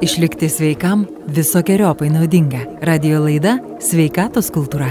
Išlikti sveikam visokiojopai naudinga. Radio laida Sveikatos kultūra.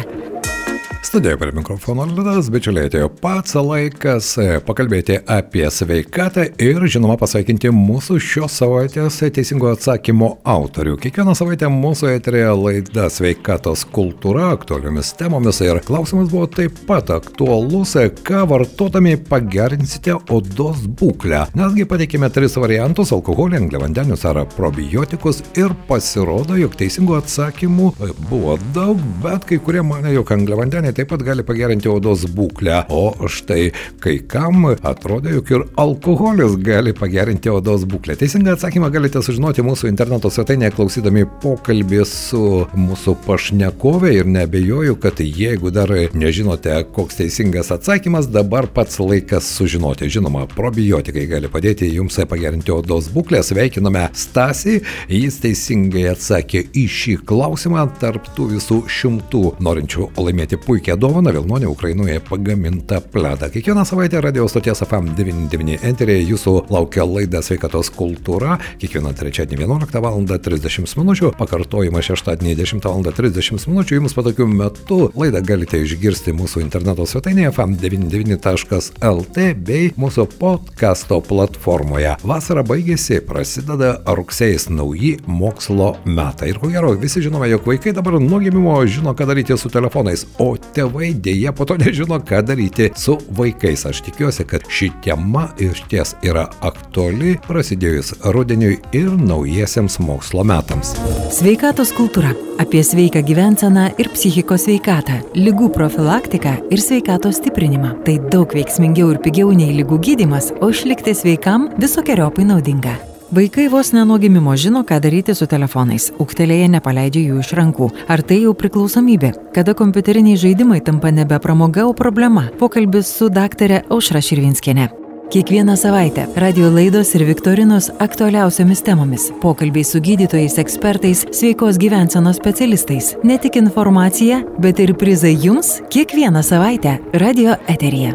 Studijoje prie mikrofono Liudas, bičiuliai, atėjo pats laikas e, pakalbėti apie sveikatą ir, žinoma, pasveikinti mūsų šios savaitės teisingo atsakymo autorių. Kiekvieną savaitę mūsų eterėje laida sveikatos kultūra aktualiomis temomis ir klausimas buvo taip pat aktualus, ką vartodami pagerinsite odos būklę. Nesgi pateikime tris variantus - alkoholį, angliavandenius ar probiotikus ir pasirodo, jog teisingų atsakymų buvo daug, bet kai kurie mane, jog angliavandeniai taip pat gali pagerinti odos būklę, o štai kai kam atrodo, jog ir alkoholis gali pagerinti odos būklę. Teisingą atsakymą galite sužinoti mūsų interneto svetainėje klausydami pokalbį su mūsų pašnekovė ir nebejoju, kad jeigu dar nežinote, koks teisingas atsakymas, dabar pats laikas sužinoti. Žinoma, probiotikai gali padėti jums pagerinti odos būklę. Sveikiname Stasį, jis teisingai atsakė į šį klausimą tarp tų visų šimtų norinčių laimėti puikią puikią dovaną Vilnonė Ukrainoje pagamintą pledą. Kiekvieną savaitę radio stoties FM 99 enterėje jūsų laukia laida Sveikatos kultūra. Kiekvieną trečiadienį 11 val. 30 min. Pakartojimą šeštadienį 10 val. 30 min. Jums patokiu metu laidą galite išgirsti mūsų interneto svetainėje fm99.lt bei mūsų podkasto platformoje. Vasara baigėsi, prasideda rugsėjas nauji mokslo metai. Ir ko gero, visi žinome, jog vaikai dabar nuo gimimo žino, ką daryti su telefonais, o tėvai dėja po to nežino, ką daryti su vaikais. Aš tikiuosi, kad ši tema iš ties yra aktuali prasidėjus rudeniui ir naujiesiems mokslo metams. Sveikatos kultūra - apie sveiką gyvenseną ir psichikos sveikatą, lygų profilaktiką ir sveikatos stiprinimą. Tai daug veiksmingiau ir pigiau nei lygų gydimas, o išlikti sveikam visokiojopai naudinga. Vaikai vos ne nuo gimimo žino, ką daryti su telefonais. Uktelėje nepaleidžia jų iš rankų. Ar tai jau priklausomybė? Kada kompiuteriniai žaidimai tampa nebe pramoga, o problema? Pokalbis su daktarė Aušra Širvinskienė. Kiekvieną savaitę radio laidos ir viktorinos aktualiausiamis temomis. Pokalbiai su gydytojais, ekspertais, sveikos gyvensenos specialistais. Ne tik informacija, bet ir prizai jums kiekvieną savaitę radio eteryje.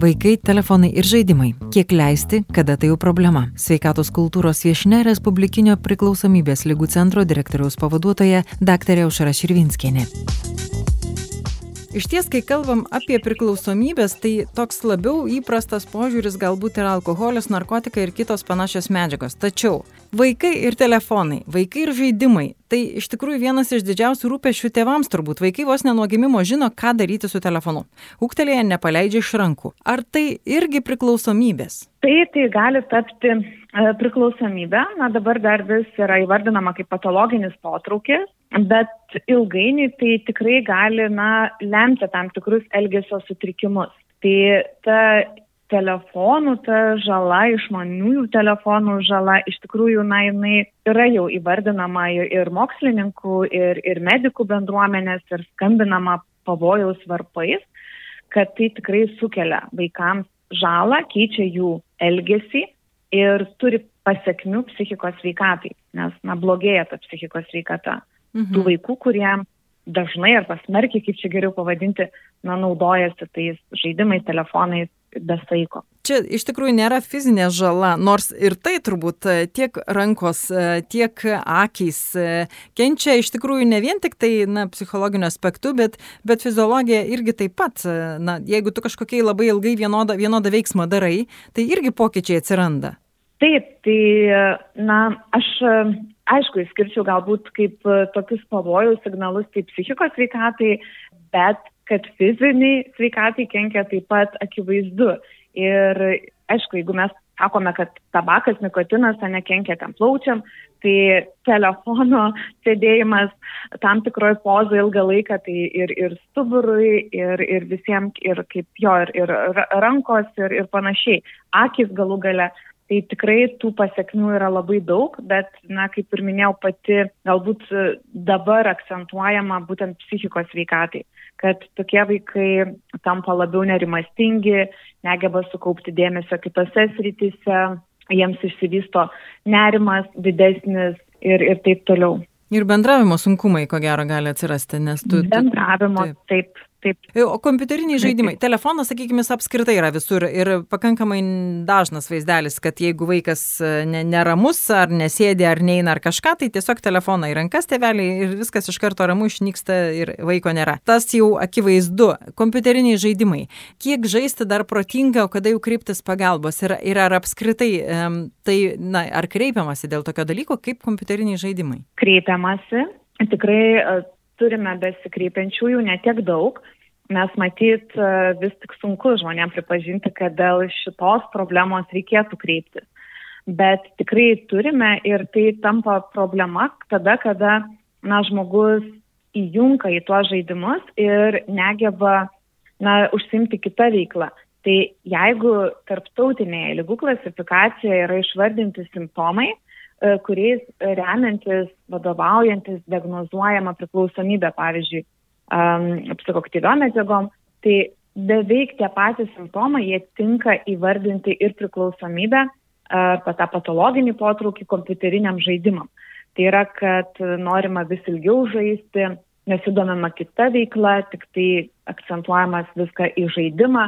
Vaikai, telefonai ir žaidimai. Kiek leisti, kada tai jau problema. Sveikatos kultūros viešne Respublikinio priklausomybės lygų centro direktoriaus pavaduotoja dr. Aušara Širvinskienė. Iš ties, kai kalbam apie priklausomybės, tai toks labiau įprastas požiūris galbūt yra alkoholis, narkotikai ir kitos panašios medžiagos. Tačiau vaikai ir telefonai, vaikai ir žaidimai - tai iš tikrųjų vienas iš didžiausių rūpešių tėvams turbūt. Vaikai vos nenuo gimimo žino, ką daryti su telefonu. Uktelėje nepaleidžia iš rankų. Ar tai irgi priklausomybės? Tai tai gali tapti e, priklausomybė. Na dabar dar vis yra įvardinama kaip patologinis potraukis bet ilgainiui tai tikrai gali na, lemti tam tikrus elgesio sutrikimus. Tai ta telefonų, ta žala, išmaniųjų telefonų žala, iš tikrųjų, na, jinai yra jau įvardinama ir mokslininkų, ir, ir medikų bendruomenės, ir skambinama pavojaus varpais, kad tai tikrai sukelia vaikams žalą, keičia jų elgesį ir turi pasiekmių psichikos sveikatai, nes, na, blogėja ta psichikos sveikata mhm. tų vaikų, kurie dažnai ar pasmerkiai, kaip čia geriau pavadinti, na, naudojasi tais žaidimais, telefonais be saiko. Čia iš tikrųjų nėra fizinė žala, nors ir tai turbūt e, tiek rankos, e, tiek akys e, kenčia iš tikrųjų ne vien tik tai na, psichologiniu aspektu, bet, bet fiziologija irgi taip pat. Na, jeigu tu kažkokiai labai ilgai vienodą, vienodą veiksmą darai, tai irgi pokyčiai atsiranda. Taip, tai, na, aš aišku, išskirčiau galbūt kaip e, tokius pavojus signalus kaip psichikos sveikatai, bet kad fiziniai sveikatai kenkia taip pat akivaizdu. Ir aišku, jeigu mes sakome, kad tabakas, nikotinas, o nekenkia tam plaučiam, tai telefono sėdėjimas tam tikroje pozoje ilgą laiką, tai ir, ir stuburui, ir, ir visiems, ir kaip jo, ir, ir rankos, ir, ir panašiai. Akis galų gale Tai tikrai tų pasiekmių yra labai daug, bet, na, kaip ir minėjau, pati galbūt dabar akcentuojama būtent psichikos veikatai, kad tokie vaikai tampa labiau nerimastingi, negeba sukaupti dėmesio kitose srityse, jiems išsivysto nerimas didesnis ir, ir taip toliau. Ir bendravimo sunkumai, ko gero, gali atsirasti, nes tu... Bendravimo, taip. taip taip. O kompiuteriniai žaidimai, telefonas, sakykime, apskritai yra visur ir pakankamai dažnas vaizdelis, kad jeigu vaikas e, ne, neramus ar nesėdi ar neina ar kažką, tai tiesiog telefoną į rankas teveliai ir viskas iš karto ramu išnyksta ir vaiko nėra. Tas jau akivaizdu. Kompiuteriniai žaidimai. Kiek žaisti dar protinga, o kada jau kreiptis pagalbos ir, ir ar apskritai tai, na, ar kreipiamasi dėl tokio dalyko kaip kompiuteriniai žaidimai? Kreipiamasi. Tikrai e, turime besikreipiančiųjų netiek daug, nes matyt e, vis tik sunku žmonėms pripažinti, kad dėl šitos problemos reikėtų kreiptis. Bet tikrai turime ir tai tampa problema tada, kada na, žmogus įjunka į tuos žaidimus ir negeba na, užsimti kitą veiklą. Tai jeigu tarptautinėje lygų klasifikacijoje yra išvardinti simptomai, kuriais remiantis, vadovaujantis, diagnozuojama priklausomybė, pavyzdžiui, psichoktyviom medžiagom, tai beveik tie patys simptomai, jie tinka įvardinti ir priklausomybę, arba tą patologinį potraukį kompiuteriniam žaidimam. Tai yra, kad norima vis ilgiau žaisti, nesidomima kita veikla, tik tai akcentuojamas viską į žaidimą,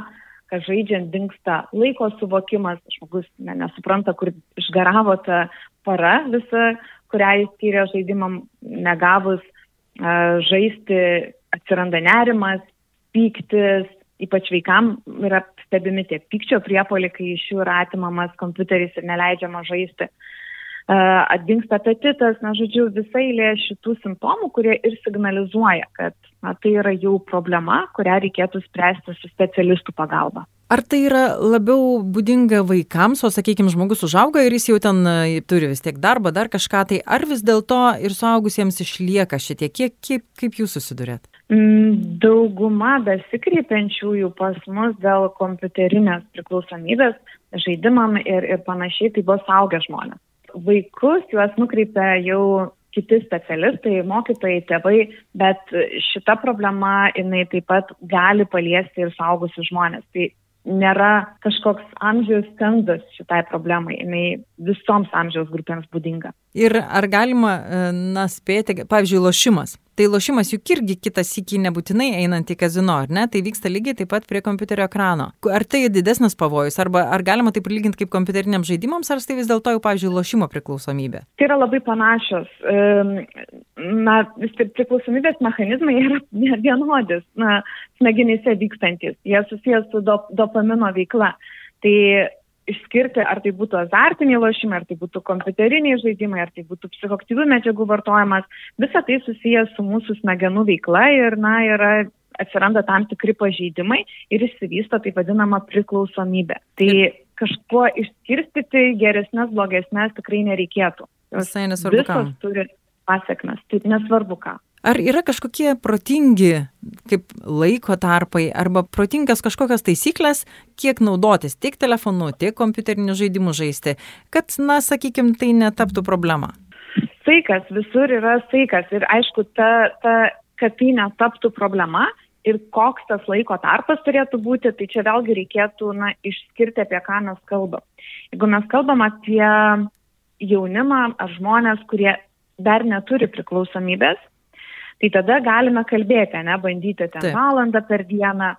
kad žaidžiant dinksta laiko suvokimas, žmogus ne, nesupranta, kur išgaravo ta para visa, kurią jis skyrė žaidimam, negavus uh, žaisti, atsiranda nerimas, pyktis, ypač vaikam yra stebimi tie pykčio priepoliai, kai iš jų yra atimamas kompiuteris ir neleidžiama žaisti. Uh, atgingsta apetitas, na, žodžiu, visai lė šitų simptomų, kurie ir signalizuoja, kad na, tai yra jau problema, kurią reikėtų spręsti su specialistų pagalba. Ar tai yra labiau būdinga vaikams, o sakykime, žmogus užauga ir jis jau ten e, turi vis tiek darbą, dar kažką, tai ar vis dėlto ir suaugusiems išlieka šitie, kiek, kaip, kaip jūs susidurėt? Mm, dauguma besikreipiančiųjų pas mus dėl kompiuterinės priklausomybės žaidimam ir, ir panašiai, tai buvo saugę žmonės. Vaikus juos nukreipia jau kiti specialistai, mokytojai, tėvai, bet šita problema jinai taip pat gali paliesti ir saugusius žmonės. Tai nėra kažkoks amžiaus cenzus šitai problemai, jinai visoms amžiaus grupėms būdinga. Ir ar galima, e, na, spėti, pavyzdžiui, lošimas? Tai lošimas juk irgi kitas iki nebūtinai einant į kazino, ar ne? Tai vyksta lygiai taip pat prie kompiuterio ekrano. Ar tai didesnis pavojus, arba ar galima taip lyginti kaip kompiuteriniams žaidimams, ar tai vis dėlto jau, pavyzdžiui, lošimo priklausomybė? Tai yra labai panašios. Na, vis tik priklausomybės mechanizmai yra vienodis, na, smegenyse vykstantis. Jie susijęs su dop dopamino veikla. Tai išskirti, ar tai būtų azartiniai lošimai, ar tai būtų kompiuteriniai žaidimai, ar tai būtų psichoktyvių medžiagų vartojimas, visa tai susijęs su mūsų smegenų veikla ir, na, yra atsiranda tam tikri pažeidimai ir išsivysto taip vadinama priklausomybė. Tai kažkuo išskirstyti geresnės, blogesnės tikrai nereikėtų. Visai nesvarbu. Visos turi pasiekmes, taip nesvarbu ką. Ar yra kažkokie protingi, kaip laiko tarpai, arba protingas kažkokios taisyklės, kiek naudotis tiek telefonu, tiek kompiuteriniu žaidimu žaisti, kad, na, sakykime, tai netaptų problema? Saikas, visur yra saikas ir aišku, ta, ta, kad tai netaptų problema ir koks tas laiko tarpas turėtų būti, tai čia vėlgi reikėtų na, išskirti, apie ką mes kalbam. Jeigu mes kalbam apie jaunimą ar žmonės, kurie dar neturi priklausomybės, tai tada galime kalbėti, ne, bandyti ten Taip. valandą per dieną,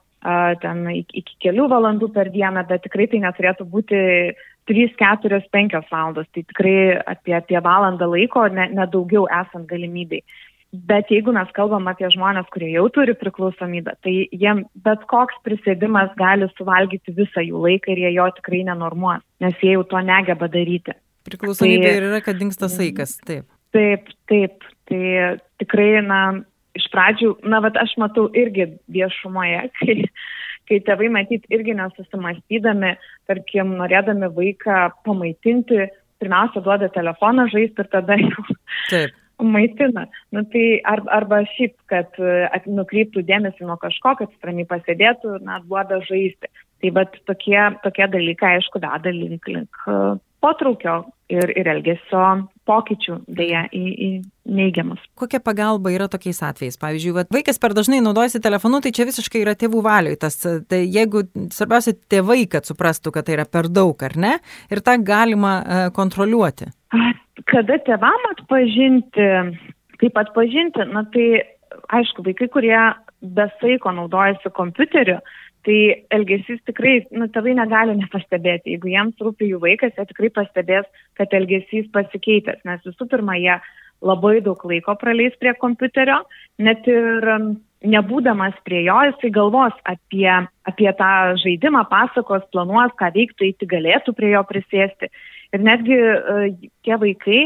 ten iki, kelių valandų per dieną, bet tikrai tai neturėtų būti 3, 4, 5 valandos, tai tikrai apie, apie valandą laiko, nedaugiau ne esant galimybei. Bet jeigu mes kalbam apie žmonės, kurie jau turi priklausomybę, tai jiem bet koks prisėdimas gali suvalgyti visą jų laiką ir jie jo tikrai nenormuos, nes jie jau to negeba daryti. Priklausomybė tai, yra, kad dinksta saikas, taip. Taip, taip. Tai tikrai, na, iš pradžių, na, bet aš matau irgi viešumoje, kai, kai tėvai matyt irgi nesusimastydami, tarkim, norėdami vaiką pamaitinti, pirmiausia duoda telefoną žaisti ir tada jau Taip. maitina. Nu, tai ar, arba šiaip, kad at, nukreiptų dėmesį nuo kažko, kad ramiai pasėdėtų, na, duoda žaisti. Tai bet tokie, tokie dalykai, aišku, veda link, link potraukio ir, ir elgesio pokyčių dėja į, į neigiamus. Kokia pagalba yra tokiais atvejais? Pavyzdžiui, va, vaikas per dažnai naudojasi telefonu, tai čia visiškai yra tėvų valioj. Tas, tai jeigu svarbiausia tėvai, kad suprastų, kad tai yra per daug, ar ne, ir tą galima uh, kontroliuoti. Kada tėvam atpažinti, kaip atpažinti, na tai aišku, vaikai, kurie besaiko naudojasi kompiuteriu, tai elgesys tikrai, nu, tėvai negali nepastebėti. Jeigu jiems rūpi jų vaikas, jie tikrai pastebės, kad elgesys pasikeitęs, nes visų pirma, jie labai daug laiko praleis prie kompiuterio, net ir um, nebūdamas prie jo, jisai galvos apie, apie tą žaidimą, pasakos, planuos, ką veiktų, eiti galėtų prie jo prisėsti. Ir netgi uh, tie vaikai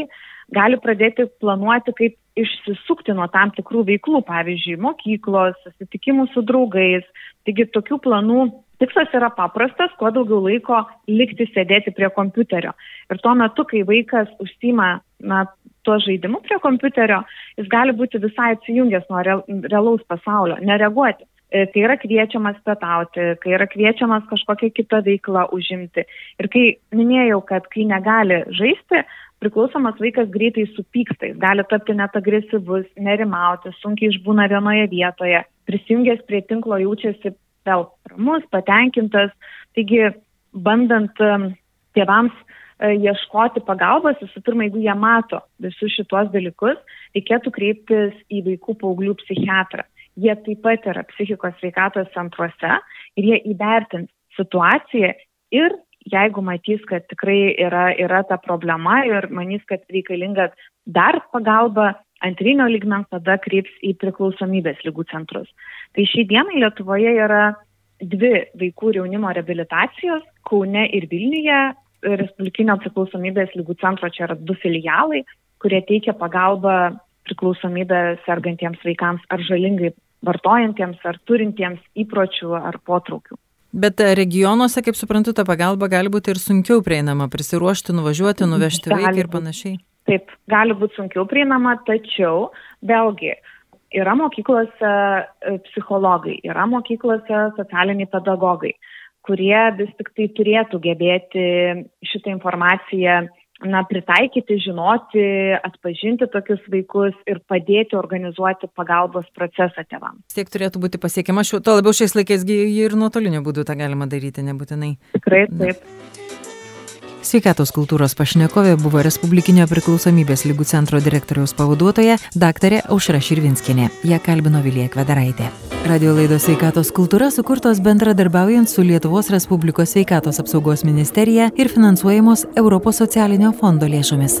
gali pradėti planuoti, kaip išsisukti nuo tam tikrų veiklų, pavyzdžiui, mokyklos, susitikimų su draugais. Taigi tokių planų tikslas yra paprastas, kuo daugiau laiko likti sėdėti prie kompiuterio. Ir tuo metu, kai vaikas užsima na, tuo žaidimu prie kompiuterio, jis gali būti visai atsijungęs nuo realaus pasaulio, nereaguoti. E, kai yra kviečiamas pietauti, kai yra kviečiamas kažkokią kitą veiklą užimti. Ir kai minėjau, kad kai negali žaisti, priklausomas vaikas greitai supyksta, jis gali tapti net agresyvus, nerimauti, sunkiai išbūna vienoje vietoje, prisijungęs prie tinklo jaučiasi vėl ramus, patenkintas. Taigi, bandant tėvams e, ieškoti pagalbos, visų pirma, jeigu jie mato visus šituos dalykus, reikėtų kreiptis į vaikų paauglių psichiatrą. Jie taip pat yra psichikos sveikatos centruose ir jie įvertins situaciją ir jeigu matys, kad tikrai yra, yra ta problema ir manys, kad reikalinga dar pagalba antrinio lygmens, tada kreips į priklausomybės lygų centrus. Tai šiai dienai Lietuvoje yra dvi vaikų ir jaunimo rehabilitacijos - Kaune ir Vilniuje. Respublikinio priklausomybės lygų centro čia yra du filialai, kurie teikia pagalbą priklausomybę sergantiems vaikams ar žalingai vartojantiems ar turintiems įpročių ar potraukių. Bet regionuose, kaip suprantu, ta pagalba gali būti ir sunkiau prieinama, prisiruošti, nuvažiuoti, nuvežti gali vaiką ir panašiai. Taip, gali būti sunkiau prieinama, tačiau vėlgi yra mokyklose e, psichologai, yra mokyklose socialiniai pedagogai, kurie vis tik tai turėtų gebėti šitą informaciją na, pritaikyti, žinoti, atpažinti tokius vaikus ir padėti organizuoti pagalbos procesą tėvams. Tiek turėtų būti pasiekiama, šiuo, to labiau šiais laikais ir nuotoliniu būdu tą galima daryti, nebūtinai. Tikrai taip. Sveikatos kultūros pašnekovė buvo Respublikinio priklausomybės lygų centro direktoriaus pavaduotoja daktarė Aušra Širvinskinė. Ją kalbino Vilija Kvedaraitė. Radio laidos sveikatos kultūra sukurtos bendradarbiaujant su Lietuvos Respublikos sveikatos apsaugos ministerija ir finansuojamos Europos socialinio fondo lėšomis.